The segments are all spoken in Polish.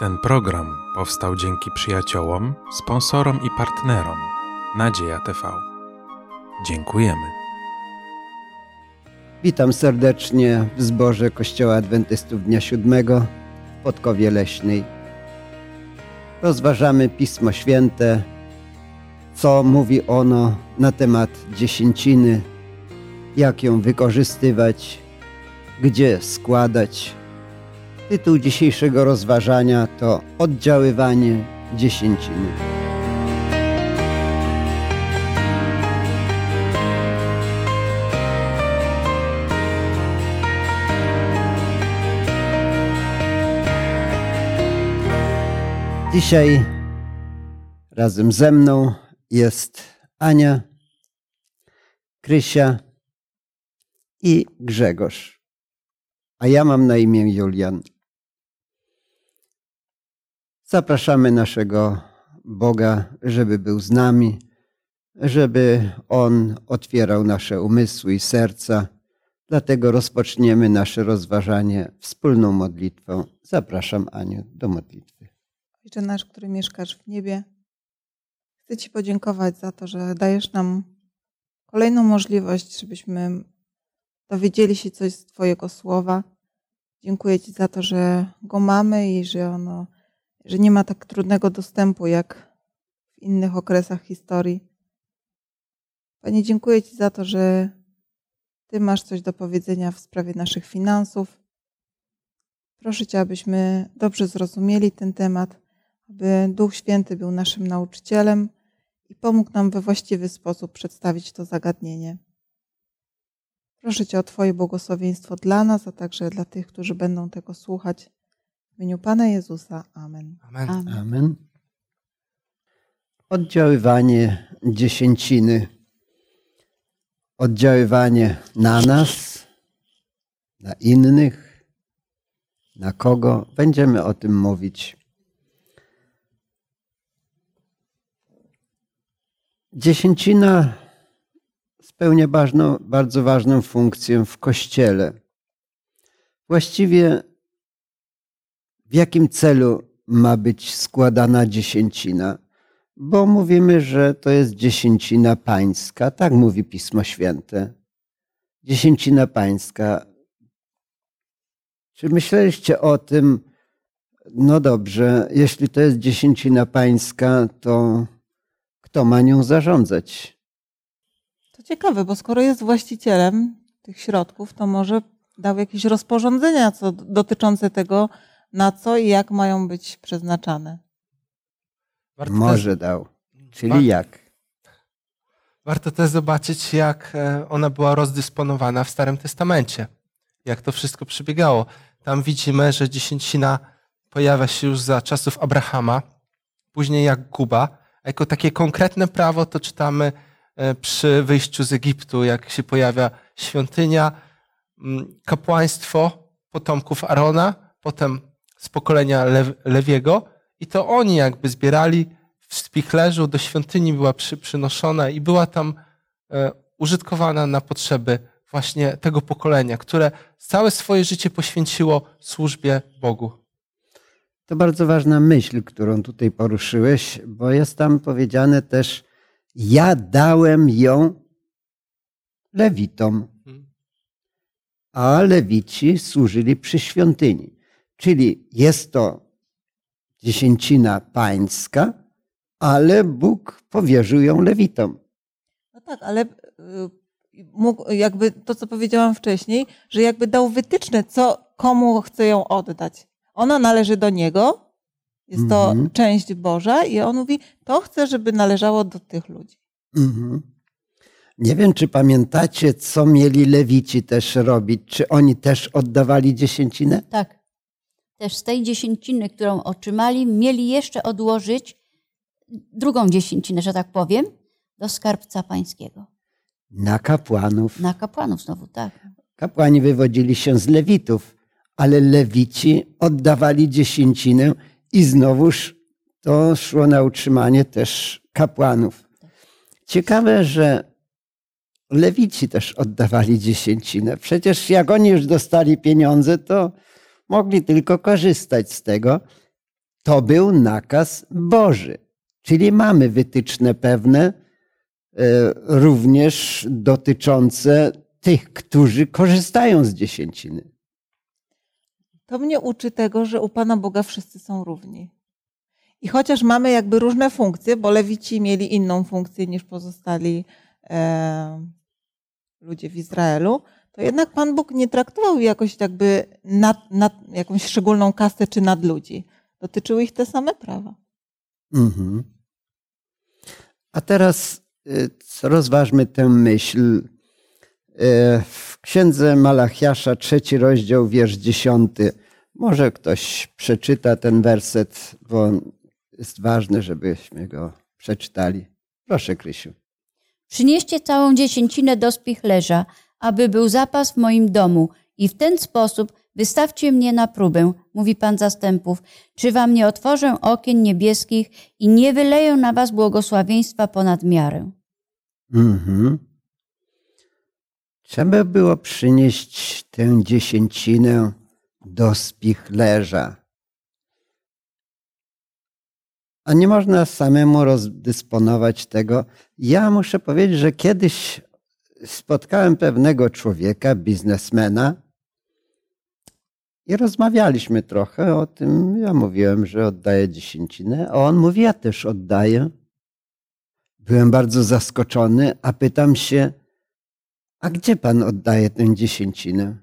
Ten program powstał dzięki przyjaciołom, sponsorom i partnerom Nadzieja TV. Dziękujemy. Witam serdecznie w zborze Kościoła Adwentystów Dnia Siódmego w Podkowie Leśnej. Rozważamy Pismo Święte, co mówi ono na temat dziesięciny, jak ją wykorzystywać, gdzie składać. Tytuł dzisiejszego rozważania to Oddziaływanie dziesięciny. Dzisiaj razem ze mną jest Ania, Krysia i Grzegorz. A ja mam na imię Julian. Zapraszamy naszego Boga, żeby był z nami, żeby On otwierał nasze umysły i serca. Dlatego rozpoczniemy nasze rozważanie wspólną modlitwą. Zapraszam Aniu do modlitwy. Ojcze nasz, który mieszkasz w niebie, chcę Ci podziękować za to, że dajesz nam kolejną możliwość, żebyśmy dowiedzieli się coś z Twojego słowa. Dziękuję Ci za to, że go mamy i że ono, że nie ma tak trudnego dostępu jak w innych okresach historii. Panie, dziękuję Ci za to, że Ty masz coś do powiedzenia w sprawie naszych finansów. Proszę Cię, abyśmy dobrze zrozumieli ten temat, aby Duch Święty był naszym nauczycielem i pomógł nam we właściwy sposób przedstawić to zagadnienie. Proszę Cię o Twoje błogosławieństwo dla nas, a także dla tych, którzy będą tego słuchać. W imieniu Pana Jezusa. Amen. Amen. Amen. Oddziaływanie dziesięciny. Oddziaływanie na nas, na innych, na kogo. Będziemy o tym mówić. Dziesięcina spełnia ważną, bardzo ważną funkcję w Kościele. Właściwie w jakim celu ma być składana dziesięcina? Bo mówimy, że to jest dziesięcina pańska, tak mówi Pismo Święte. Dziesięcina pańska. Czy myśleliście o tym, no dobrze, jeśli to jest dziesięcina pańska, to kto ma nią zarządzać? To ciekawe, bo skoro jest właścicielem tych środków, to może dał jakieś rozporządzenia co, dotyczące tego, na co i jak mają być przeznaczane. Warto Może dał. Czyli Warto- jak? Warto też zobaczyć, jak e, ona była rozdysponowana w Starym Testamencie. Jak to wszystko przebiegało. Tam widzimy, że dziesięcina pojawia się już za czasów Abrahama, później Jakuba. A jako takie konkretne prawo to czytamy e, przy wyjściu z Egiptu, jak się pojawia świątynia, mm, kapłaństwo potomków Arona, potem z pokolenia Lew- Lewiego i to oni jakby zbierali w spichlerzu do świątyni była przy, przynoszona i była tam e, użytkowana na potrzeby właśnie tego pokolenia, które całe swoje życie poświęciło służbie Bogu. To bardzo ważna myśl, którą tutaj poruszyłeś, bo jest tam powiedziane też, ja dałem ją lewitom, a lewici służyli przy świątyni. Czyli jest to dziesięcina pańska, ale Bóg powierzył ją lewitom. No tak, ale y, mógł, jakby to, co powiedziałam wcześniej, że jakby dał wytyczne, co, komu chce ją oddać. Ona należy do niego, jest to Mhm. część Boża i on mówi, to chcę, żeby należało do tych ludzi. Mhm. Nie wiem, czy pamiętacie, co mieli lewici też robić. Czy oni też oddawali dziesięcinę? Tak. Też z tej dziesięciny, którą otrzymali, mieli jeszcze odłożyć drugą dziesięcinę, że tak powiem, do skarbca pańskiego. Na kapłanów. Na kapłanów znowu, tak. Kapłani wywodzili się z lewitów, ale lewici oddawali dziesięcinę i znowuż to szło na utrzymanie też kapłanów. Ciekawe, że lewici też oddawali dziesięcinę. Przecież jak oni już dostali pieniądze, to mogli tylko korzystać z tego. to był nakaz Boży. Czyli mamy wytyczne pewne, e, również dotyczące tych, którzy korzystają z dziesięciny. To mnie uczy tego, że u Pana Boga wszyscy są równi. I chociaż mamy jakby różne funkcje, bo lewici mieli inną funkcję niż pozostali e, ludzie w Izraelu, to jednak Pan Bóg nie traktował jakoś jakby nad, nad jakąś szczególną kastę czy nad ludzi. Dotyczyły ich te same prawa. Mhm. A teraz y, rozważmy tę myśl. Y, w księdze Malachiasza, trzeci rozdział, wiersz dziesiąty. Może ktoś przeczyta ten werset, bo jest ważne, żebyśmy go przeczytali. Proszę, Krysiu. Przynieście całą dziesięcinę do spichlerza, aby był zapas w moim domu i w ten sposób wystawcie mnie na próbę, mówi Pan zastępów, czy wam nie otworzę okien niebieskich i nie wyleję na was błogosławieństwa ponad miarę. Mhm. Trzeba było przynieść tę dziesięcinę do spichlerza. A nie można samemu rozdysponować tego. Ja muszę powiedzieć, że kiedyś spotkałem pewnego człowieka, biznesmena, i rozmawialiśmy trochę o tym. Ja mówiłem, że oddaję dziesięcinę, a on mówi, ja też oddaję. Byłem bardzo zaskoczony, a pytam się, a gdzie pan oddaje tę dziesięcinę?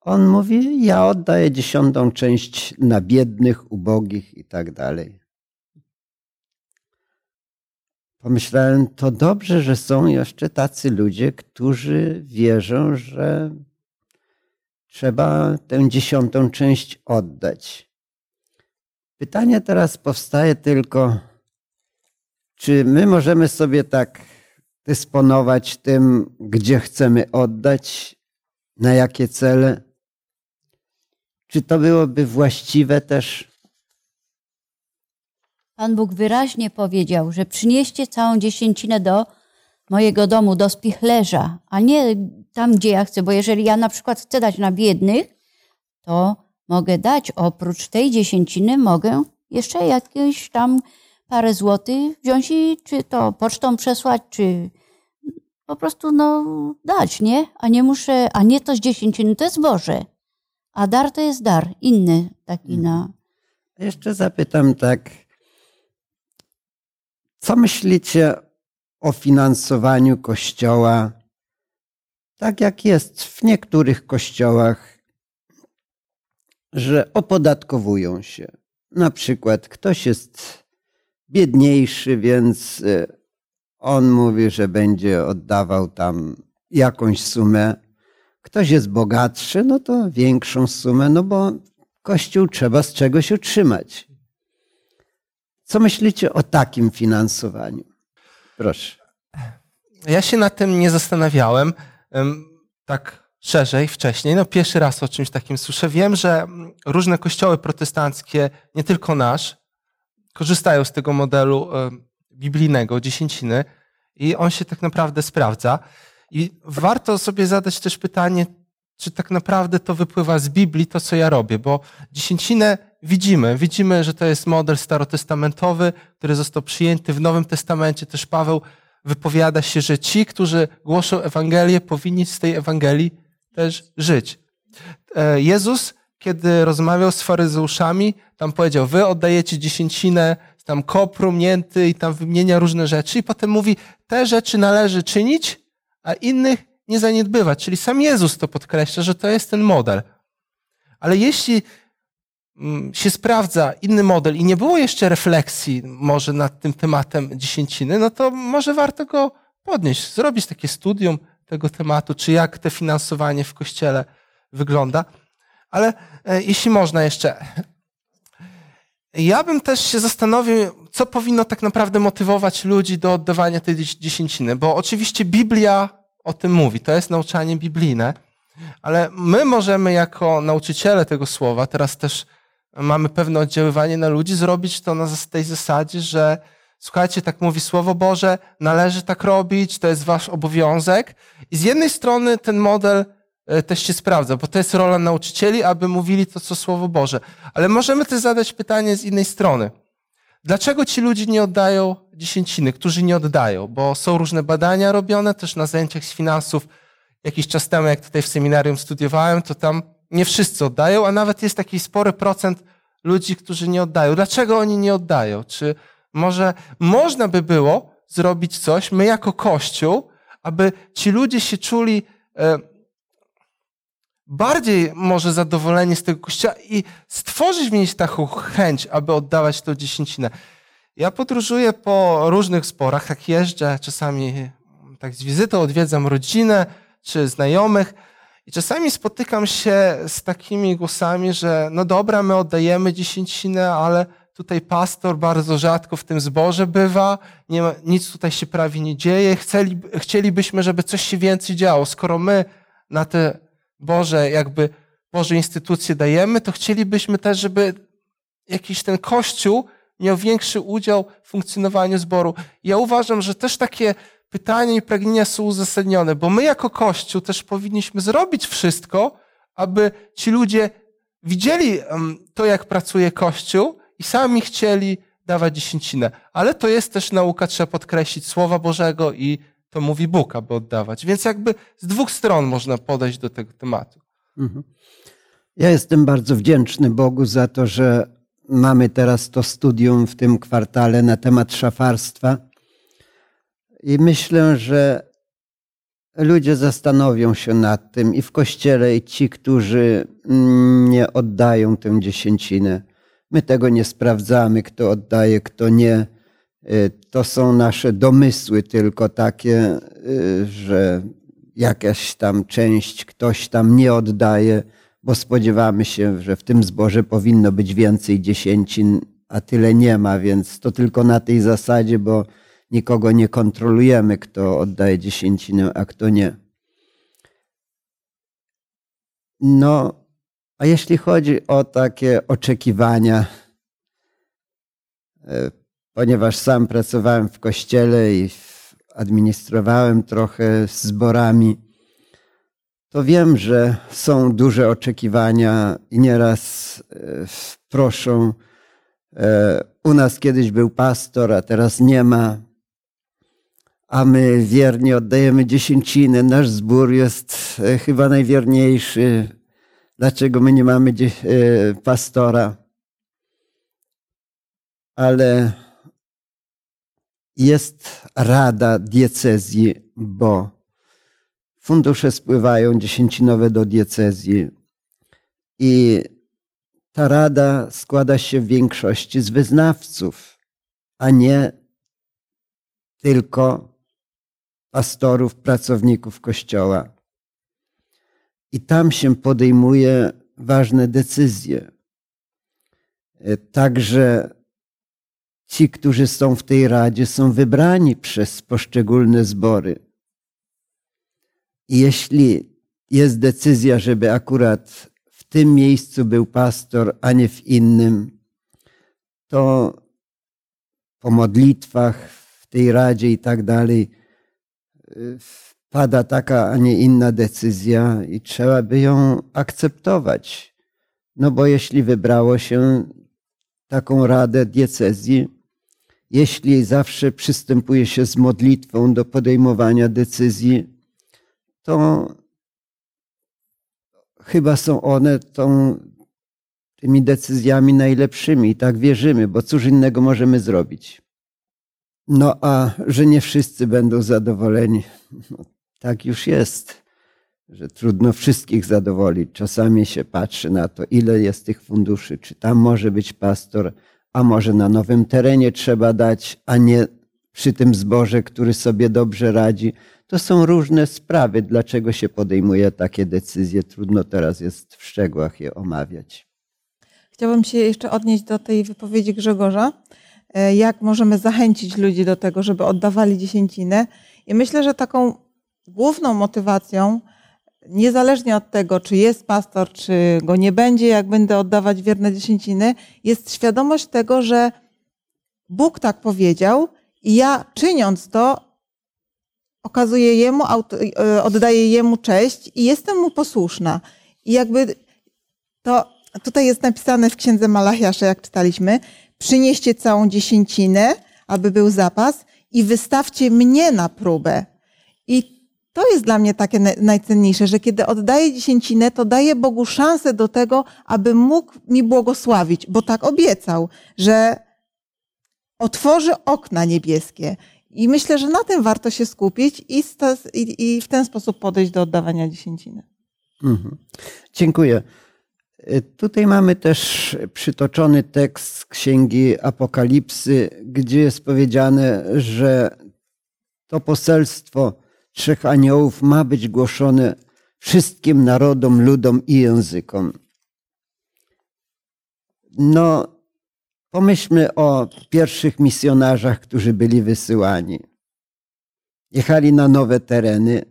On mówi, ja oddaję dziesiątą część na biednych, ubogich i tak dalej. Pomyślałem, to dobrze, że są jeszcze tacy ludzie, którzy wierzą, że trzeba tę dziesiątą część oddać. Pytanie teraz powstaje tylko, czy my możemy sobie tak dysponować tym, gdzie chcemy oddać, na jakie cele? Czy to byłoby właściwe też? Pan Bóg wyraźnie powiedział, że przynieście całą dziesięcinę do mojego domu, do spichlerza, a nie tam, gdzie ja chcę, bo jeżeli ja na przykład chcę dać na biednych, to mogę dać oprócz tej dziesięciny, mogę jeszcze jakieś tam parę złotych wziąć i czy to pocztą przesłać, czy po prostu no dać, nie? A nie muszę, a nie to z dziesięciny, to jest Boże. A dar to jest dar, inny taki na... Jeszcze zapytam tak, co myślicie o finansowaniu Kościoła, tak jak jest w niektórych kościołach, że opodatkowują się. Na przykład ktoś jest biedniejszy, więc y, on mówi, że będzie oddawał tam jakąś sumę. Ktoś jest bogatszy, no to większą sumę, no bo Kościół trzeba z czegoś utrzymać. Co myślicie o takim finansowaniu? Proszę. Ja się nad tym nie zastanawiałem tak szerzej wcześniej. No pierwszy raz o czymś takim słyszę. Wiem, że różne kościoły protestanckie, nie tylko nasz, korzystają z tego modelu biblijnego, dziesięciny i on się tak naprawdę sprawdza. I warto sobie zadać też pytanie, czy tak naprawdę to wypływa z Biblii, to co ja robię, bo dziesięcinę widzimy. Widzimy, że to jest model starotestamentowy, który został przyjęty w Nowym Testamencie. Też Paweł wypowiada się, że ci, którzy głoszą Ewangelię, powinni z tej Ewangelii też żyć. E, Jezus, kiedy rozmawiał z faryzeuszami, tam powiedział, wy oddajecie dziesięcinę, tam kopru, mięty i tam wymienia różne rzeczy i potem mówi, te rzeczy należy czynić, a innych nie zaniedbywać. Czyli sam Jezus to podkreśla, że to jest ten model. Ale jeśli się sprawdza inny model i nie było jeszcze refleksji może nad tym tematem dziesięciny, no to może warto go podnieść, zrobić takie studium tego tematu, czy jak te finansowanie w kościele wygląda. Ale e, jeśli można jeszcze, ja bym też się zastanowił, co powinno tak naprawdę motywować ludzi do oddawania tej dziesięciny, bo oczywiście Biblia o tym mówi, to jest nauczanie biblijne, ale my możemy jako nauczyciele tego słowa, teraz też mamy pewne oddziaływanie na ludzi, zrobić to na tej zasadzie, że słuchajcie, tak mówi Słowo Boże, należy tak robić, to jest wasz obowiązek. I z jednej strony ten model e, też się sprawdza, bo to jest rola nauczycieli, aby mówili to, co Słowo Boże. Ale możemy też zadać pytanie z innej strony. Dlaczego ci ludzie nie oddają dziesięciny, którzy nie oddają? Bo są różne badania robione też na zajęciach z finansów. Jakiś czas temu, jak tutaj w seminarium studiowałem, to tam nie wszyscy oddają, a nawet jest taki spory procent ludzi, którzy nie oddają. Dlaczego oni nie oddają? Czy może można by było zrobić coś, my jako Kościół, aby ci ludzie się czuli e, bardziej może zadowoleni z tego Kościoła i stworzyć w nich taką chęć, aby oddawać to dziesięcinę. Ja podróżuję po różnych sporach, tak jeżdżę, czasami tak z wizytą odwiedzam rodzinę czy znajomych i czasami spotykam się z takimi głosami, że no dobra, my oddajemy dziesięcinę, ale tutaj pastor bardzo rzadko w tym zborze bywa, nie ma, nic tutaj się prawie nie dzieje. Chcieli, chcielibyśmy, żeby coś się więcej działo. Skoro my na te Boże, jakby Boże instytucje dajemy, to chcielibyśmy też, żeby jakiś ten Kościół miał większy udział w funkcjonowaniu zboru. Ja uważam, że też takie pytania i pragnienia są uzasadnione, bo my jako Kościół też powinniśmy zrobić wszystko, aby ci ludzie widzieli to, jak pracuje Kościół i sami chcieli dawać dziesięcinę. Ale to jest też nauka, trzeba podkreślić, Słowa Bożego i to mówi Bóg, aby oddawać. Więc jakby z dwóch stron można podejść do tego tematu. Mhm. Ja jestem bardzo wdzięczny Bogu za to, że mamy teraz to studium w tym kwartale na temat szafarstwa. I myślę, że ludzie zastanowią się nad tym i w kościele, i ci, którzy nie oddają tę dziesięcinę. My tego nie sprawdzamy, kto oddaje, kto nie. Y, to są nasze domysły tylko takie, y, że jakaś tam część ktoś tam nie oddaje, bo spodziewamy się, że w tym zborze powinno być więcej dziesięcin, a tyle nie ma, więc to tylko na tej zasadzie, bo nikogo nie kontrolujemy, kto oddaje dziesięcinę, a kto nie. No, a jeśli chodzi o takie oczekiwania, e, ponieważ sam pracowałem w kościele i administrowałem trochę zborami, to wiem, że są duże oczekiwania i nieraz e, proszą. E, u nas kiedyś był pastor, a teraz nie ma, a my wiernie oddajemy dziesięciny. Nasz zbór jest chyba najwierniejszy. Dlaczego my nie mamy pastora? Ale jest rada diecezji, bo fundusze spływają dziesięcinowe do diecezji i ta rada składa się w większości z wyznawców, a nie tylko pastorów, pracowników kościoła. I tam się podejmuje ważne decyzje. Także ci, którzy są w tej radzie, są wybrani przez poszczególne zbory. I jeśli jest decyzja, żeby akurat w tym miejscu był pastor, a nie w innym, to po modlitwach w tej radzie i tak dalej pada taka, a nie inna decyzja i trzeba by ją akceptować. No bo jeśli wybrało się taką radę diecezji, jeśli zawsze przystępuje się z modlitwą do podejmowania decyzji, to chyba są one tą, tymi decyzjami najlepszymi i tak wierzymy, bo cóż innego możemy zrobić. No a że nie wszyscy będą zadowoleni, no, tak już jest, że trudno wszystkich zadowolić. Czasami się patrzy na to, ile jest tych funduszy, czy tam może być pastor, a może na nowym terenie trzeba dać, a nie przy tym zboże, który sobie dobrze radzi. To są różne sprawy, dlaczego się podejmuje takie decyzje. Trudno teraz jest w szczegółach je omawiać. Chciałabym się jeszcze odnieść do tej wypowiedzi Grzegorza. E, jak możemy zachęcić ludzi do tego, żeby oddawali dziesięcinę? I myślę, że taką główną motywacją niezależnie od tego, czy jest pastor, czy go nie będzie, jak będę oddawać wierne dziesięciny, jest świadomość tego, że Bóg tak powiedział i ja czyniąc to, okazuję jemu, e, oddaję jemu cześć i jestem mu posłuszna. I jakby to tutaj jest napisane w księdze Malachiasza, jak czytaliśmy, przynieście całą dziesięcinę, aby był zapas i wystawcie mnie na próbę. I to jest dla mnie takie najcenniejsze, że kiedy oddaję dziesięcinę, to daję Bogu szansę do tego, aby mógł mi błogosławić, bo tak obiecał, że otworzy okna niebieskie. I myślę, że na tym warto się skupić i, i, i w ten sposób podejść do oddawania dziesięciny. Mhm. Dziękuję. Tutaj mamy też przytoczony tekst z Księgi Apokalipsy, gdzie jest powiedziane, że to poselstwo trzech aniołów ma być głoszone wszystkim narodom, ludom i językom. No, pomyślmy o pierwszych misjonarzach, którzy byli wysyłani. Jechali na nowe tereny.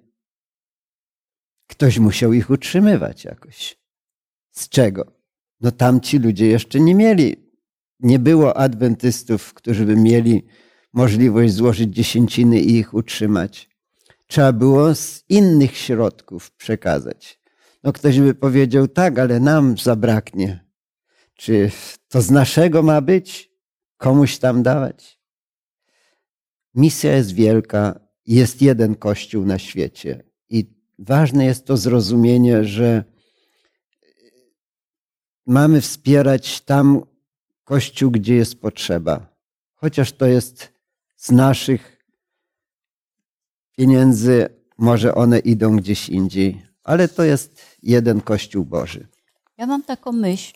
Ktoś musiał ich utrzymywać jakoś. Z czego? No tamci ludzie jeszcze nie mieli, nie było adwentystów, którzy by mieli możliwość złożyć dziesięciny i ich utrzymać. Trzeba było z innych środków przekazać. No ktoś by powiedział, tak, ale nam zabraknie. Czy to z naszego ma być? Komuś tam dawać? Misja jest wielka, jest jeden kościół na świecie. I ważne jest to zrozumienie, że mamy wspierać tam kościół, gdzie jest potrzeba. Chociaż to jest z naszych pieniędzy, może one idą gdzieś indziej, ale to jest jeden kościół Boży. Ja mam taką myśl,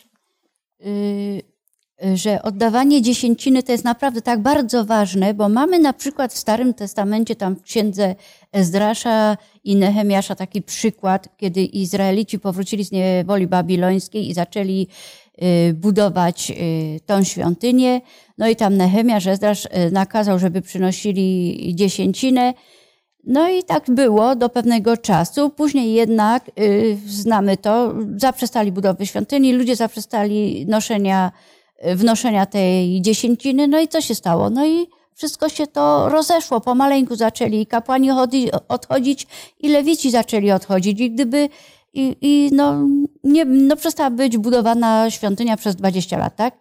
y, że oddawanie dziesięciny to jest naprawdę tak bardzo ważne, bo mamy na przykład w Starym Testamencie, tam w księdze Ezdrasza i Nehemiasza taki przykład, kiedy Izraelici powrócili z niewoli babilońskiej i zaczęli y, budować y, tą świątynię. No i tam Nehemiasz, Ezdrasz y, nakazał, żeby przynosili dziesięcinę. No i tak było do pewnego czasu. Później jednak, znamy to, zaprzestali budowy świątyni, ludzie zaprzestali noszenia wnoszenia tej dziesięciny. No i co się stało? No i wszystko się to rozeszło. Pomaleńku zaczęli kapłani odchodzić i lewici zaczęli odchodzić. I gdyby i, i no, nie, no przestała być budowana świątynia przez 20 lat, tak?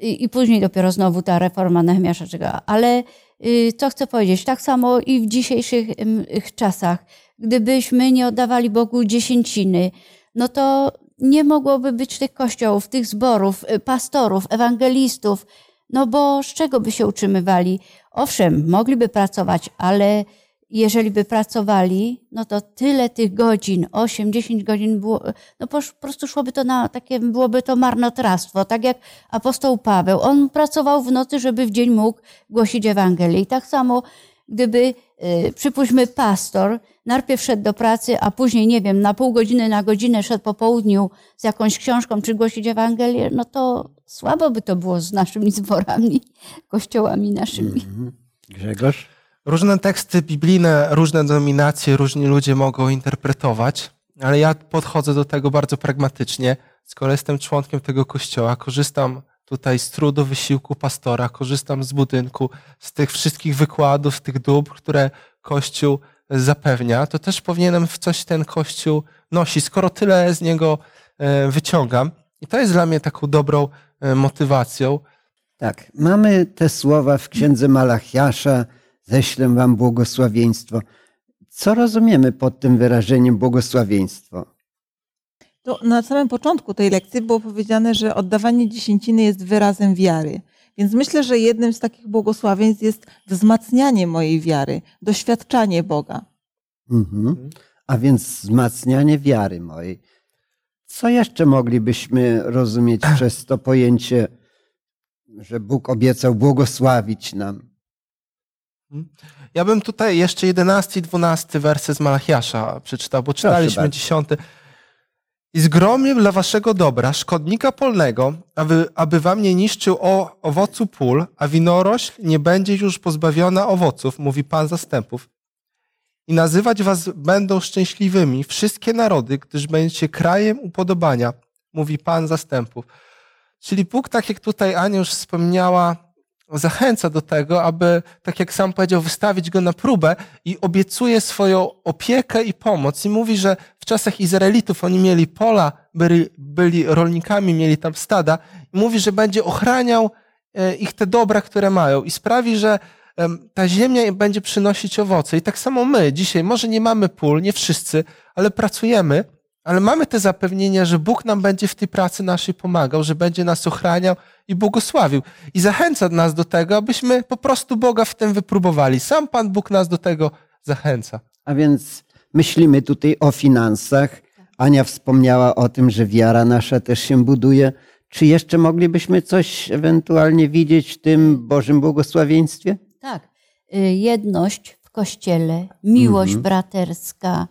I, i później dopiero znowu ta reforma Nehemiasza czekała. Ale y, co chcę powiedzieć, tak samo i w dzisiejszych y, czasach, gdybyśmy nie oddawali Bogu dziesięciny, no to nie mogłoby być tych kościołów, tych zborów, y, pastorów, ewangelistów, no bo z czego by się utrzymywali? Owszem, mogliby pracować, ale jeżeli by pracowali, no to tyle tych godzin, 8-10 godzin było, no po prostu szłoby to na takie, byłoby to marnotrawstwo. Tak jak apostoł Paweł, on pracował w nocy, żeby w dzień mógł głosić Ewangelię. I tak samo, gdyby, y, przypuśćmy, pastor najpierw szedł do pracy, a później, nie wiem, na pół godziny, na godzinę szedł po południu z jakąś książką, czy głosić Ewangelię, no to słabo by to było z naszymi zborami, kościołami naszymi. Mhm. Grzegorz? Różne teksty biblijne, różne denominacje, różni ludzie mogą interpretować, ale ja podchodzę do tego bardzo pragmatycznie. Skoro jestem członkiem tego kościoła, korzystam tutaj z trudu, wysiłku pastora, korzystam z budynku, z tych wszystkich wykładów, z tych dóbr, które Kościół zapewnia, to też powinienem w coś ten Kościół nosi, skoro tyle z niego e, wyciągam. I to jest dla mnie taką dobrą e, motywacją. Tak, mamy te słowa w księdze Malachiasza, ześlę wam błogosławieństwo. Co rozumiemy pod tym wyrażeniem błogosławieństwo? To na samym początku tej lekcji było powiedziane, że oddawanie dziesięciny jest wyrazem wiary. Więc myślę, że jednym z takich błogosławieństw jest wzmacnianie mojej wiary, doświadczanie Boga. Mhm. A więc wzmacnianie wiary mojej. Co jeszcze moglibyśmy rozumieć przez to pojęcie, że Bóg obiecał błogosławić nam? Mhm. Ja bym tutaj jeszcze 11 i 12 wersy z Malachiasza przeczytał, bo czytaliśmy 10. I zgromię dla waszego dobra szkodnika polnego, aby, aby wam nie niszczył o owocu pól, a winorośl nie będzie już pozbawiona owoców, mówi Pan zastępów. I nazywać was będą szczęśliwymi wszystkie narody, gdyż będziecie krajem upodobania, mówi Pan zastępów. Czyli Bóg, tak jak tutaj Ania już wspomniała, zachęca do tego, aby, tak jak sam powiedział, wystawić go na próbę i obiecuje swoją opiekę i pomoc. I mówi, że w czasach Izraelitów oni mieli pola, byli, byli rolnikami, mieli tam stada. I mówi, że będzie ochraniał e, ich te dobra, które mają i sprawi, że ta ziemia będzie przynosić owoce. I tak samo my dzisiaj, może nie mamy pól, nie wszyscy, ale pracujemy, ale mamy te zapewnienia, że Bóg nam będzie w tej pracy naszej pomagał, że będzie nas ochraniał i błogosławił. I zachęca nas do tego, abyśmy po prostu Boga w tym wypróbowali. Sam Pan Bóg nas do tego zachęca. A więc myślimy tutaj o finansach. Ania wspomniała o tym, że wiara nasza też się buduje. Czy jeszcze moglibyśmy coś ewentualnie widzieć w tym Bożym błogosławieństwie? Tak. Y, jedność w kościele, miłość Mhm. braterska.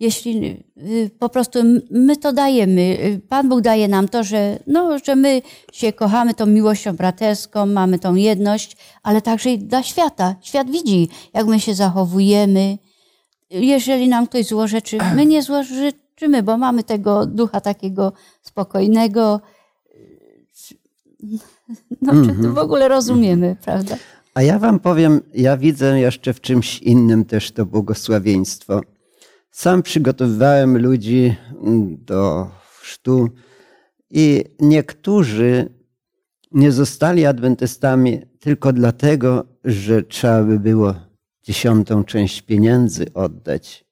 Jeśli y, po prostu my to dajemy, y, Pan Bóg daje nam to, że, no, że my się kochamy tą miłością braterską, mamy tą jedność, ale także i dla świata. Świat widzi, jak my się zachowujemy. Jeżeli nam ktoś złożyczy, my nie złożyczymy, bo mamy tego ducha takiego spokojnego. No, czy to w ogóle rozumiemy, prawda? A ja wam powiem, ja widzę jeszcze w czymś innym też to błogosławieństwo. Sam przygotowywałem ludzi mm, do chrztu i niektórzy nie zostali adwentystami tylko dlatego, że trzeba by było dziesiątą część pieniędzy oddać.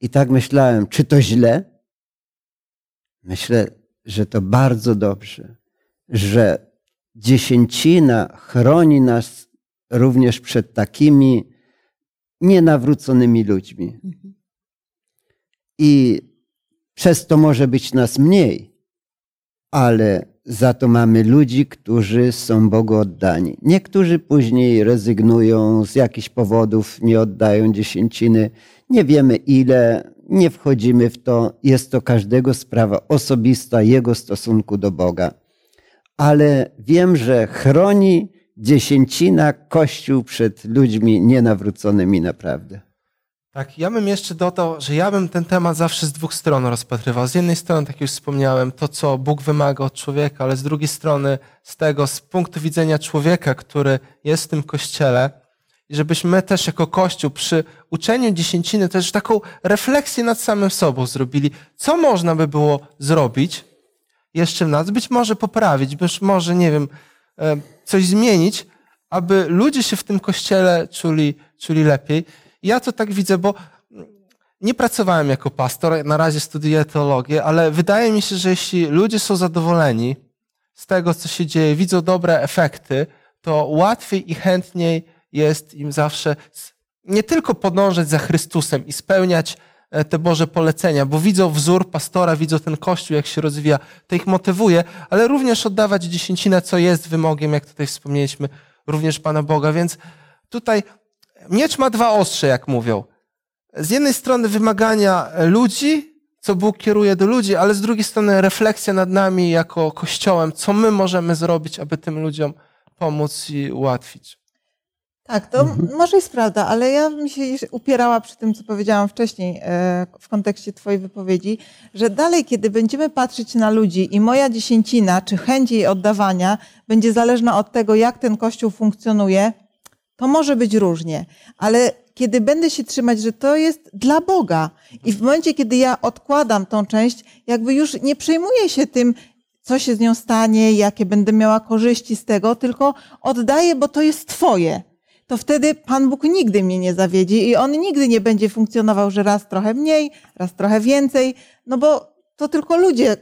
I tak myślałem, czy to źle? Myślę, że to bardzo dobrze, że dziesięcina chroni nas również przed takimi nienawróconymi ludźmi. I przez to może być nas mniej, ale za to mamy ludzi, którzy są Bogu oddani. Niektórzy później rezygnują z jakichś powodów, nie oddają dziesięciny. Nie wiemy ile, nie wchodzimy w to. Jest to każdego sprawa osobista, jego stosunku do Boga. Ale wiem, że chroni dziesięcina Kościół przed ludźmi nienawróconymi naprawdę. Tak, ja bym jeszcze dodał, że ja bym ten temat zawsze z dwóch stron rozpatrywał. Z jednej strony, tak już wspomniałem, to, co Bóg wymaga od człowieka, ale z drugiej strony, z tego, z punktu widzenia człowieka, który jest w tym kościele, i żebyśmy my też jako Kościół przy uczeniu dziesięciny też taką refleksję nad samym sobą zrobili, co można by było zrobić jeszcze w nas, być może poprawić, być może, nie wiem, e, coś zmienić, aby ludzie się w tym kościele czuli, czuli lepiej. Ja to tak widzę, bo nie pracowałem jako pastor, na razie studiuję teologię, ale wydaje mi się, że jeśli ludzie są zadowoleni z tego, co się dzieje, widzą dobre efekty, to łatwiej i chętniej jest im zawsze nie tylko podążać za Chrystusem i spełniać te Boże polecenia, bo widzą wzór pastora, widzą ten kościół, jak się rozwija, to ich motywuje, ale również oddawać dziesięcinę, co jest wymogiem, jak tutaj wspomnieliśmy, również Pana Boga. Więc tutaj miecz ma dwa ostrze, jak mówią. Z jednej strony wymagania ludzi, co Bóg kieruje do ludzi, ale z drugiej strony refleksja nad nami jako Kościołem, co my możemy zrobić, aby tym ludziom pomóc i ułatwić. Tak, to może jest prawda, ale ja bym się upierała przy tym, co powiedziałam wcześniej e, w kontekście Twojej wypowiedzi, że dalej, kiedy będziemy patrzeć na ludzi i moja dziesięcina, czy chęć jej oddawania będzie zależna od tego, jak ten kościół funkcjonuje, to może być różnie. Ale kiedy będę się trzymać, że to jest dla Boga i w momencie, kiedy ja odkładam tą część, jakby już nie przejmuję się tym, co się z nią stanie, jakie będę miała korzyści z tego, tylko oddaję, bo to jest Twoje to wtedy Pan Bóg nigdy mnie nie zawiedzi i On nigdy nie będzie funkcjonował, że raz trochę mniej, raz trochę więcej, no bo to tylko ludzie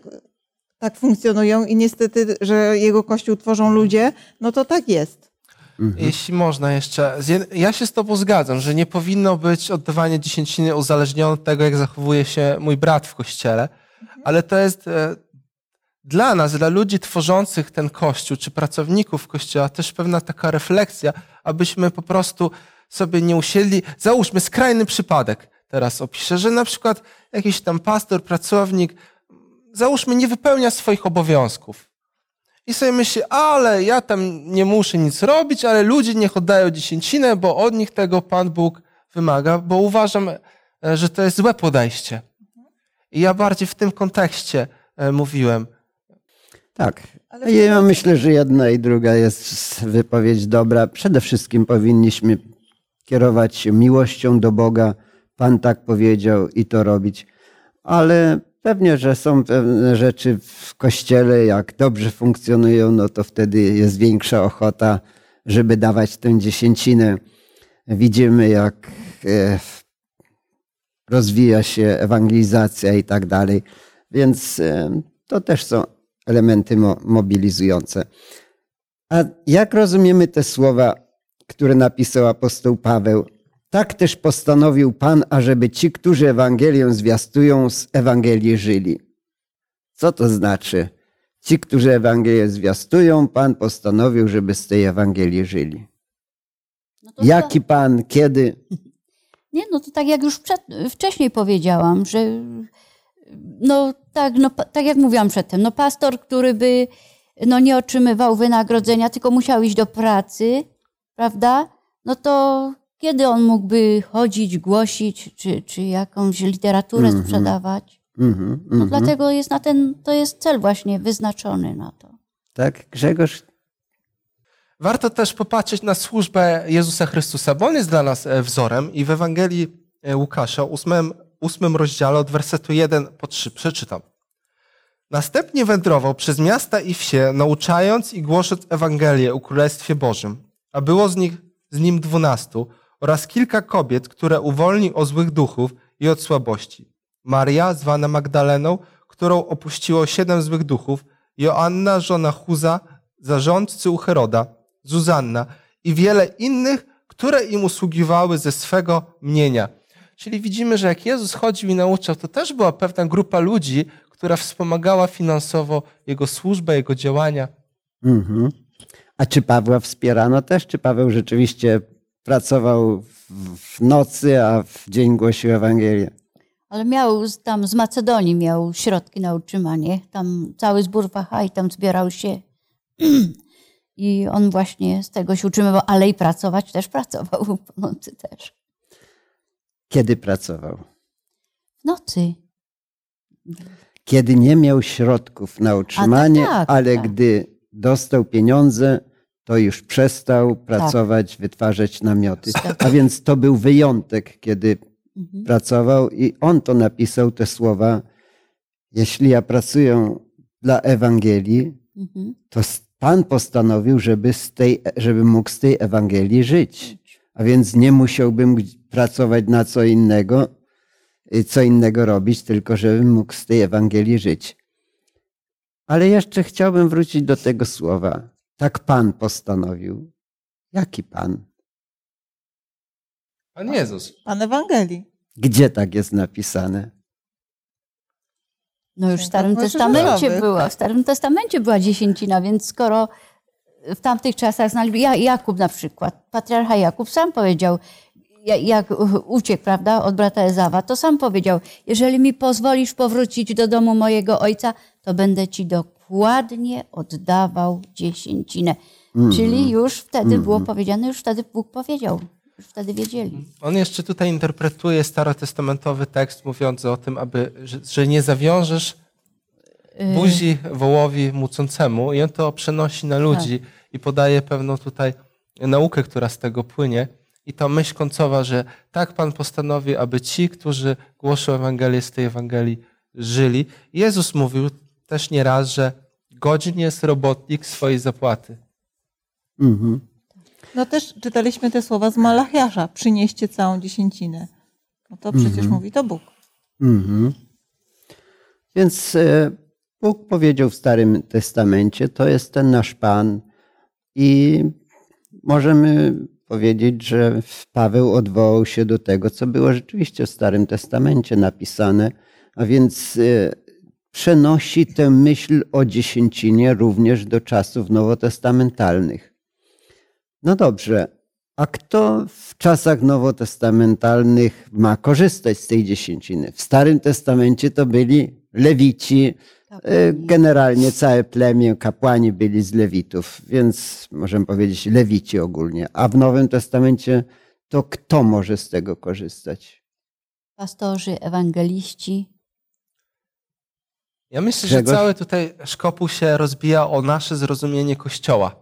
tak funkcjonują i niestety, że Jego Kościół tworzą ludzie, no to tak jest. Mhm. Jeśli można jeszcze, ja się z Tobą zgadzam, że nie powinno być oddawanie dziesięciny uzależnione od tego, jak zachowuje się mój brat w kościele, ale to jest e, dla nas, dla ludzi tworzących ten kościół, czy pracowników kościoła, też pewna taka refleksja, abyśmy po prostu sobie nie usiedli. Załóżmy skrajny przypadek, teraz opiszę, że na przykład jakiś tam pastor, pracownik, załóżmy, nie wypełnia swoich obowiązków. I sobie myśli, ale ja tam nie muszę nic robić, ale ludzie niech oddają dziesięcinę, bo od nich tego Pan Bóg wymaga, bo uważam, e, że to jest złe podejście. I ja bardziej w tym kontekście e, mówiłem. Tak. Ale Ja myślę, że jedna i druga jest wypowiedź dobra. Przede wszystkim powinniśmy kierować się miłością do Boga. Pan tak powiedział i to robić. Ale pewnie, że są pewne rzeczy w kościele, jak dobrze funkcjonują, no to wtedy jest większa ochota, żeby dawać tę dziesięcinę. Widzimy, jak e, rozwija się ewangelizacja i tak dalej. Więc e, to też są elementy mo- mobilizujące. A jak rozumiemy te słowa, które napisał apostoł Paweł? Tak też postanowił Pan, ażeby ci, którzy Ewangelię zwiastują, z Ewangelii żyli. Co to znaczy? Ci, którzy Ewangelię zwiastują, Pan postanowił, żeby z tej Ewangelii żyli. No to Jaki Pan, kiedy? Nie, no to tak jak już przed, wcześniej powiedziałam, że no tak, no, tak jak mówiłam przedtem, no pastor, który by no, nie otrzymywał wynagrodzenia, tylko musiał iść do pracy, prawda? No to kiedy on mógłby chodzić, głosić, czy, czy jakąś literaturę Mhm. sprzedawać? Mhm, No mhm. dlatego jest na ten, to jest cel właśnie wyznaczony na to. Tak, Grzegorz? Warto też popatrzeć na służbę Jezusa Chrystusa, bo On jest dla nas e, wzorem i w Ewangelii e, Łukasza, ósmym, ósmym rozdziale od wersetu 1 po 3 przeczytam. Następnie wędrował przez miasta i wsie, nauczając i głosząc Ewangelię o Królestwie Bożym, a było z, nich, z nim dwunastu oraz kilka kobiet, które uwolnił od złych duchów i od słabości. Maria, zwana Magdaleną, którą opuściło siedem złych duchów, Joanna, żona Chuza, zarządcy u Heroda, Zuzanna i wiele innych, które im usługiwały ze swego mienia. Czyli widzimy, że jak Jezus chodził i nauczał, to też była pewna grupa ludzi, która wspomagała finansowo Jego służbę, Jego działania. Mhm. A czy Pawła wspierano też? Czy Paweł rzeczywiście pracował w- nocy, a w dzień głosił Ewangelię? Ale miał tam z Macedonii miał środki na utrzymanie. Tam cały zbór Wachai tam zbierał się. I on właśnie z tego się utrzymywał, ale i pracować też pracował po nocy też. Kiedy pracował? W nocy. Kiedy nie miał środków na utrzymanie, tak, ale tak. gdy dostał pieniądze, to już przestał pracować, wytwarzać namioty. A więc to był wyjątek, kiedy Mhm. pracował i on to napisał te słowa. Jeśli ja pracuję dla Ewangelii, Mhm. to Pan postanowił, żeby, z tej, żeby mógł z tej Ewangelii żyć. A więc nie musiałbym pracować na co innego, y, co innego robić, tylko żebym mógł z tej Ewangelii żyć. Ale jeszcze chciałbym wrócić do tego słowa. Tak Pan postanowił. Jaki Pan? Pan Jezus. Pan Ewangelii. Gdzie tak jest napisane? No już w Starym Testamencie Mojżeszowych. była, w Starym Testamencie była dziesięcina, więc skoro w tamtych czasach znali, ja, Jakub na przykład, patriarcha Jakub sam powiedział, jak uciekł, prawda, od brata Ezawa, to sam powiedział, jeżeli mi pozwolisz powrócić do domu mojego ojca, to będę ci dokładnie oddawał dziesięcinę. Czyli już wtedy było powiedziane, już wtedy Bóg powiedział, już wtedy wiedzieli. On jeszcze tutaj interpretuje starotestamentowy tekst, mówiąc o tym, aby, że, że nie zawiążesz buzi wołowi mucącemu i on to przenosi na ludzi i podaje pewną tutaj naukę, która z tego płynie. I to myśl końcowa, że tak Pan postanowi, aby ci, którzy głoszą Ewangelię, z tej Ewangelii żyli. Jezus mówił też nieraz, że godzin jest robotnik swojej zapłaty. Mhm. No też czytaliśmy te słowa z Malachiasza. Przynieście całą dziesięcinę. No to przecież mówi to Bóg. Mhm. Więc e, Bóg powiedział w Starym Testamencie, to jest ten nasz Pan i możemy powiedzieć, że Paweł odwołał się do tego, co było rzeczywiście w Starym Testamencie napisane, a więc e, przenosi tę myśl o dziesięcinie również do czasów nowotestamentalnych. No dobrze, a kto w czasach nowotestamentalnych ma korzystać z tej dziesięciny? W Starym Testamencie to byli lewici, generalnie całe plemię, kapłani byli z lewitów, więc możemy powiedzieć lewici ogólnie. A w Nowym Testamencie to kto może z tego korzystać? Pastorzy, ewangeliści, Ja myślę, że Grzegorz? cały tutaj szkopuł się rozbija o nasze zrozumienie Kościoła.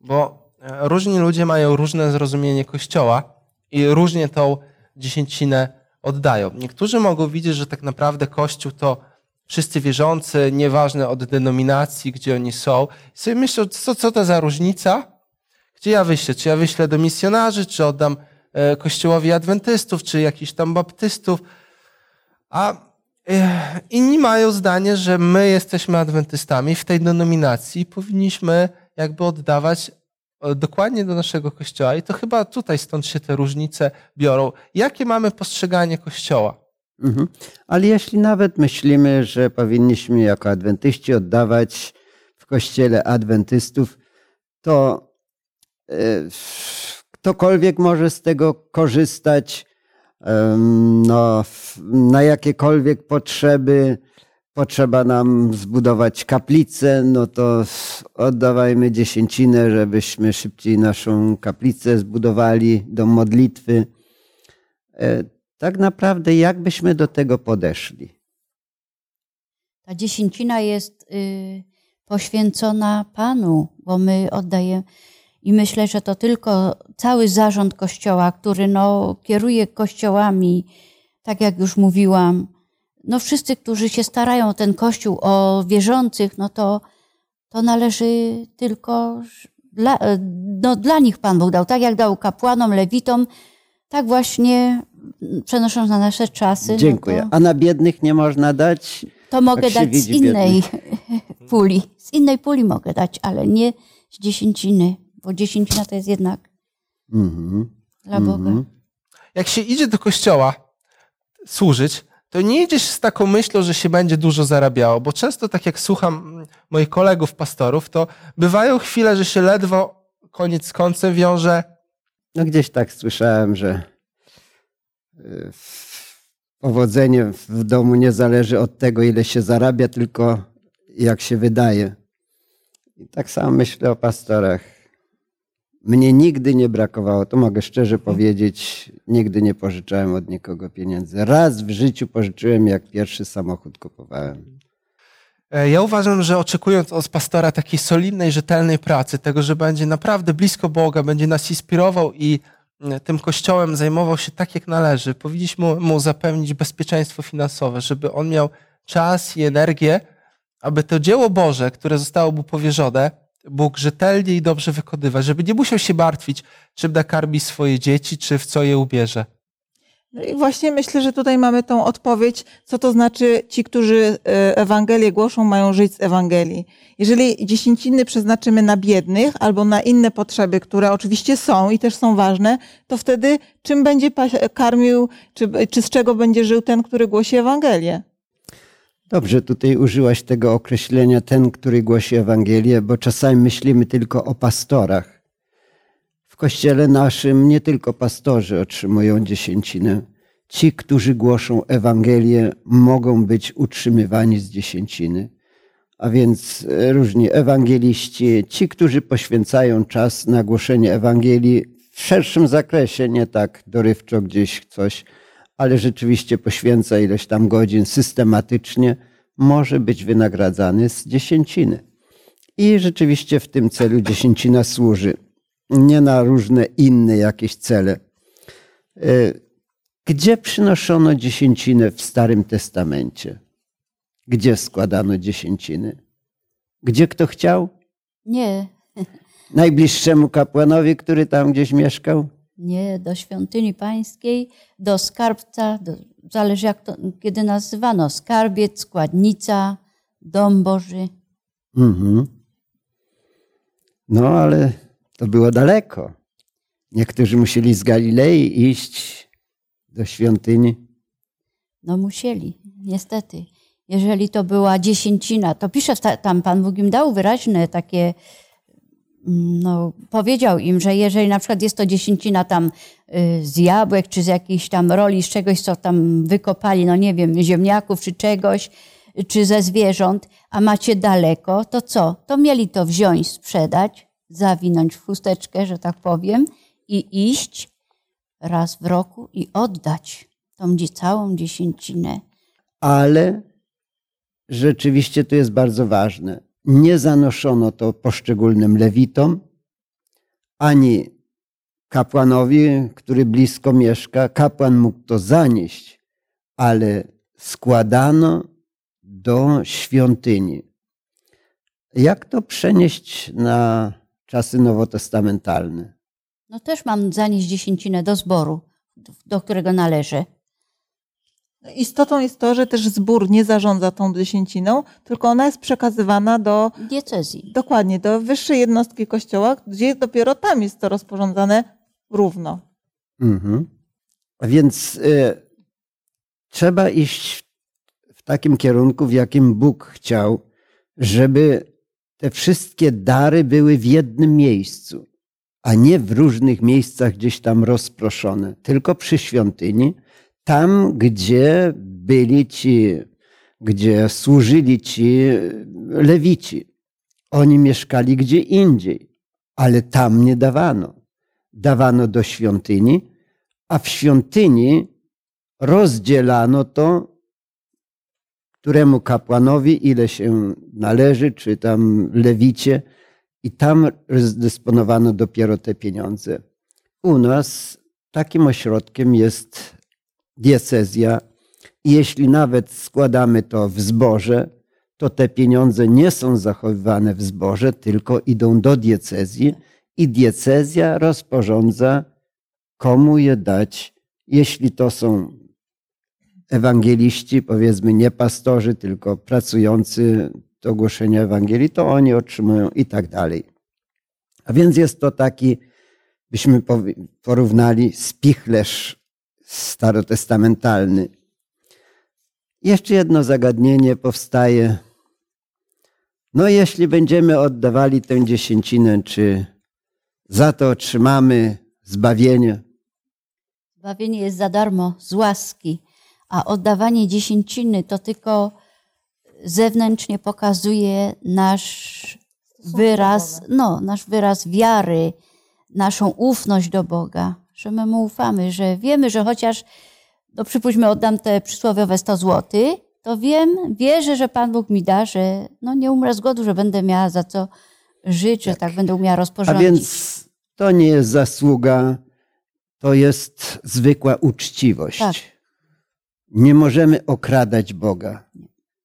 Bo e, różni ludzie mają różne zrozumienie Kościoła i różnie tą dziesięcinę oddają. Niektórzy mogą widzieć, że tak naprawdę Kościół to wszyscy wierzący, nieważne od denominacji, gdzie oni są. I sobie myślą, co, co to za różnica? Gdzie ja wyślę? Czy ja wyślę do misjonarzy, czy oddam e, Kościołowi Adwentystów, czy jakichś tam baptystów? A e, inni mają zdanie, że my jesteśmy adwentystami w tej denominacji i powinniśmy jakby oddawać e, dokładnie do naszego kościoła. I to chyba tutaj stąd się te różnice biorą. Jakie mamy postrzeganie kościoła? Mhm. Ale jeśli nawet myślimy, że powinniśmy jako adwentyści oddawać w kościele adwentystów, to e, ktokolwiek może z tego korzystać no, na jakiekolwiek potrzeby. Potrzeba nam zbudować kaplicę, no to oddawajmy dziesięcinę, żebyśmy szybciej naszą kaplicę zbudowali, dom modlitwy. Tak naprawdę, jak byśmy do tego podeszli? Ta dziesięcina jest y, poświęcona Panu, bo my oddajemy. I myślę, że to tylko cały zarząd Kościoła, który no, kieruje kościołami, tak jak już mówiłam, no wszyscy, którzy się starają o ten Kościół, o wierzących, no to, to należy tylko dla, no, dla nich Pan Bóg dał. Tak jak dał kapłanom, lewitom, tak właśnie przenosząc na nasze czasy. Dziękuję. No to... A na biednych nie można dać? To mogę dać z innej puli. Z innej puli mogę dać, ale nie z dziesięciny, bo dziesięcina to jest jednak Mhm. dla Boga. Mhm. Jak się idzie do kościoła służyć, to nie idziesz z taką myślą, że się będzie dużo zarabiało, bo często tak jak słucham moich kolegów pastorów, to bywają chwile, że się ledwo koniec z końcem wiąże. No gdzieś tak słyszałem, że powodzenie w domu nie zależy od tego, ile się zarabia, tylko jak się wydaje. I tak samo myślę o pastorach. Mnie nigdy nie brakowało, to mogę szczerze powiedzieć, nigdy nie pożyczałem od nikogo pieniędzy. Raz w życiu pożyczyłem, jak pierwszy samochód kupowałem. E, Ja uważam, że oczekując od pastora takiej solidnej, rzetelnej pracy, tego, że będzie naprawdę blisko Boga, będzie nas inspirował i tym kościołem zajmował się tak, jak należy, powinniśmy mu zapewnić bezpieczeństwo finansowe, żeby on miał czas i energię, aby to dzieło Boże, które zostało mu powierzone, mógł rzetelnie i dobrze wykonywać, żeby nie musiał się martwić, czym nakarmi swoje dzieci, czy w co je ubierze. No i właśnie myślę, że tutaj mamy tą odpowiedź, co to znaczy ci, którzy e, Ewangelię głoszą, mają żyć z Ewangelii. Jeżeli dziesięciny przeznaczymy na biednych albo na inne potrzeby, które oczywiście są i też są ważne, to wtedy czym będzie karmił, czy, czy z czego będzie żył ten, który głosi Ewangelię? Dobrze, tutaj użyłaś tego określenia ten, który głosi Ewangelię, bo czasami myślimy tylko o pastorach. W kościele naszym nie tylko pastorzy otrzymują dziesięcinę. Ci, którzy głoszą Ewangelię, mogą być utrzymywani z dziesięciny. A więc e, różni ewangeliści, ci, którzy poświęcają czas na głoszenie Ewangelii w szerszym zakresie, nie tak dorywczo gdzieś coś, ale rzeczywiście poświęca ileś tam godzin systematycznie, może być wynagradzany z dziesięciny. I rzeczywiście w tym celu dziesięcina służy, nie na różne inne jakieś cele. E, Gdzie przynoszono dziesięcinę w Starym Testamencie? Gdzie składano dziesięciny? Gdzie kto chciał? Nie, Najbliższemu kapłanowi, który tam gdzieś mieszkał? nie do świątyni pańskiej, do skarbca, do, zależy jak to, kiedy nazywano, skarbiec, składnica, dom Boży. Mhm. No, ale to było daleko. Niektórzy musieli z Galilei iść do świątyni. No musieli, niestety. Jeżeli to była dziesięcina, to pisze ta- tam Pan Bóg im dał wyraźne takie, mm, no powiedział im, że jeżeli na przykład jest to dziesięcina tam y, z jabłek, czy z jakiejś tam roli, z czegoś, co tam wykopali, no nie wiem, ziemniaków, czy czegoś, czy ze zwierząt, a macie daleko, to co? To mieli to wziąć, sprzedać, zawinąć w chusteczkę, że tak powiem, i iść raz w roku i oddać tą całą dziesięcinę. Ale rzeczywiście to jest bardzo ważne. Nie zanoszono to poszczególnym lewitom, ani kapłanowi, który blisko mieszka. Kapłan mógł to zanieść, ale składano do świątyni. Jak to przenieść na czasy nowotestamentalne? No też mam zanieść dziesięcinę do zboru, do którego należę. Istotą jest to, że też zbór nie zarządza tą dziesięciną, tylko ona jest przekazywana do Diecezji. dokładnie do wyższej jednostki kościoła, gdzie dopiero tam jest to rozporządzane równo. Mhm. A więc y, trzeba iść w takim kierunku, w jakim Bóg chciał, żeby te wszystkie dary były w jednym miejscu, a nie w różnych miejscach gdzieś tam rozproszone, tylko przy świątyni, tam gdzie byli ci, gdzie służyli ci lewici. Oni mieszkali gdzie indziej, ale tam nie dawano. Dawano do świątyni, a w świątyni rozdzielano to, któremu kapłanowi ile się należy, czy tam lewicie, i tam rozdysponowano dopiero te pieniądze. U nas takim ośrodkiem jest diecezja. Jeśli nawet składamy to w zborze, to te pieniądze nie są zachowywane w zborze, tylko idą do diecezji i diecezja rozporządza, komu je dać, jeśli to są ewangeliści, powiedzmy nie pastorzy, tylko pracujący do głoszenia Ewangelii, to oni otrzymują i tak dalej. A więc jest to taki, byśmy porównali, spichlerz starotestamentalny. Jeszcze jedno zagadnienie powstaje. No, jeśli będziemy oddawali tę dziesięcinę, czy za to otrzymamy zbawienie? Zbawienie jest za darmo, z łaski, a oddawanie dziesięciny to tylko zewnętrznie pokazuje nasz wyraz, no, nasz wyraz wiary, naszą ufność do Boga, że my mu ufamy, że wiemy, że chociaż, no przypuśćmy, oddam te przysłowiowe 100 zł, to wiem, wierzę, że Pan Bóg mi da, że no nie umrę z głodu, że będę miała za co żyć, że tak będę umiała A rozporządzić. więc to nie jest zasługa, to jest zwykła uczciwość. Tak. Nie możemy okradać Boga,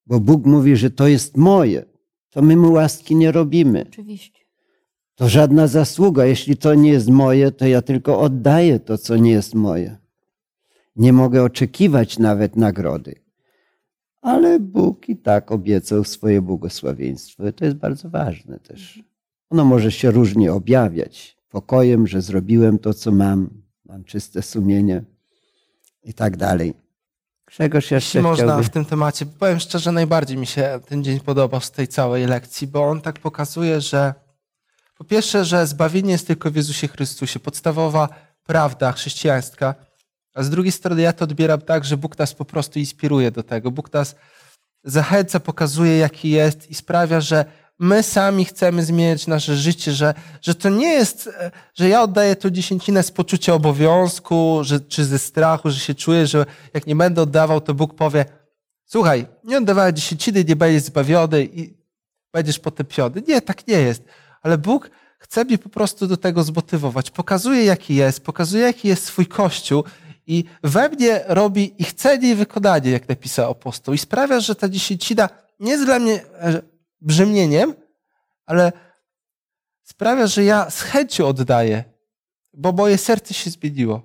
bo Bóg mówi, że to jest moje. To my mu łaski nie robimy. Oczywiście. To żadna zasługa. Jeśli to nie jest moje, to ja tylko oddaję to, co nie jest moje. Nie mogę oczekiwać nawet nagrody. Ale Bóg i tak obiecał swoje błogosławieństwo. To jest bardzo ważne też. Ono może się różnie objawiać. Pokojem, że zrobiłem to, co mam, mam czyste sumienie i tak dalej. Grzegorz jeszcze Jeśli można chciałby... w tym temacie, powiem szczerze, najbardziej mi się ten dzień podobał z tej całej lekcji, bo on tak pokazuje, że po pierwsze, że zbawienie jest tylko w Jezusie Chrystusie, podstawowa prawda chrześcijańska, a z drugiej strony ja to odbieram tak, że Bóg nas po prostu inspiruje do tego. Bóg nas zachęca, pokazuje, jaki jest i sprawia, że my sami chcemy zmieniać nasze życie, że, że to nie jest, e, że ja oddaję to dziesięcinę z poczucia obowiązku, że, czy ze strachu, że się czuję, że jak nie będę oddawał, to Bóg powie, słuchaj, nie oddawaj dziesięciny, nie będziesz zbawiony i będziesz potępiony. Nie, tak nie jest. Ale Bóg chce mnie po prostu do tego zmotywować. Pokazuje, jaki jest, pokazuje, jaki jest swój Kościół i we mnie robi i chcenie i wykonanie, jak napisał apostoł. I sprawia, że ta dziesięcina nie jest dla mnie e, brzemieniem, ale sprawia, że ja z chęcią oddaję, bo moje serce się zmieniło.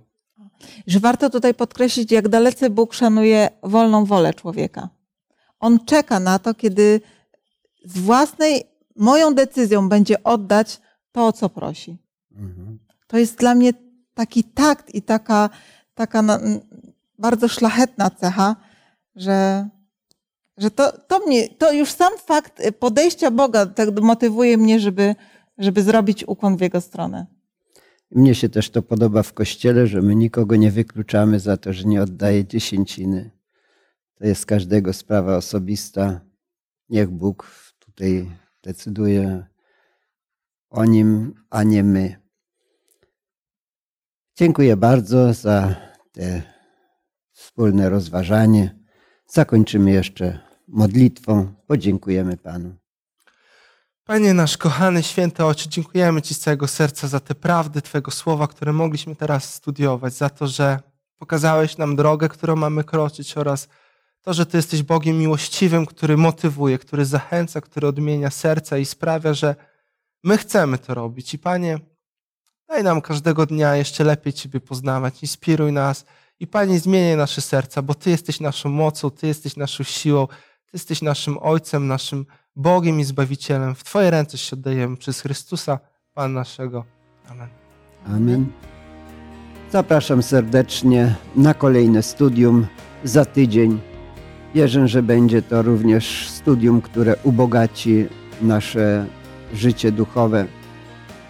Że warto tutaj podkreślić, jak dalece Bóg szanuje wolną wolę człowieka. On czeka na to, kiedy z własnej, moją decyzją będzie oddać to, o co prosi. Mhm. To jest dla mnie taki takt i taka, taka bardzo szlachetna cecha, że, że to, to mnie, to już sam fakt podejścia Boga tak motywuje mnie, żeby, żeby zrobić ukłon w Jego stronę. Mnie się też to podoba w kościele, że my nikogo nie wykluczamy za to, że nie oddaje dziesięciny. To jest każdego sprawa osobista. Niech Bóg tutaj decyduje o nim, a nie my. Dziękuję bardzo za te wspólne rozważanie. Zakończymy jeszcze modlitwą podziękujemy Panu. Panie nasz kochany, święty Ojcze, dziękujemy Ci z całego serca za te prawdy Twojego słowa, które mogliśmy teraz studiować, za to, że pokazałeś nam drogę, którą mamy kroczyć oraz to, że Ty jesteś Bogiem miłościwym, który motywuje, który zachęca, który odmienia serca i sprawia, że my chcemy to robić. I Panie, daj nam każdego dnia jeszcze lepiej Ciebie poznawać, inspiruj nas i Panie, zmieniaj nasze serca, bo Ty jesteś naszą mocą, Ty jesteś naszą siłą, Ty jesteś naszym Ojcem, naszym Bogiem i Zbawicielem. W Twoje ręce się oddajemy przez Chrystusa, Pan naszego. Amen. Amen. Zapraszam serdecznie na kolejne studium za tydzień. Wierzę, że będzie to również studium, które ubogaci nasze życie duchowe.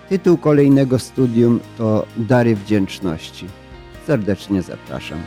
Tytuł kolejnego studium to Dary wdzięczności. Serdecznie zapraszam.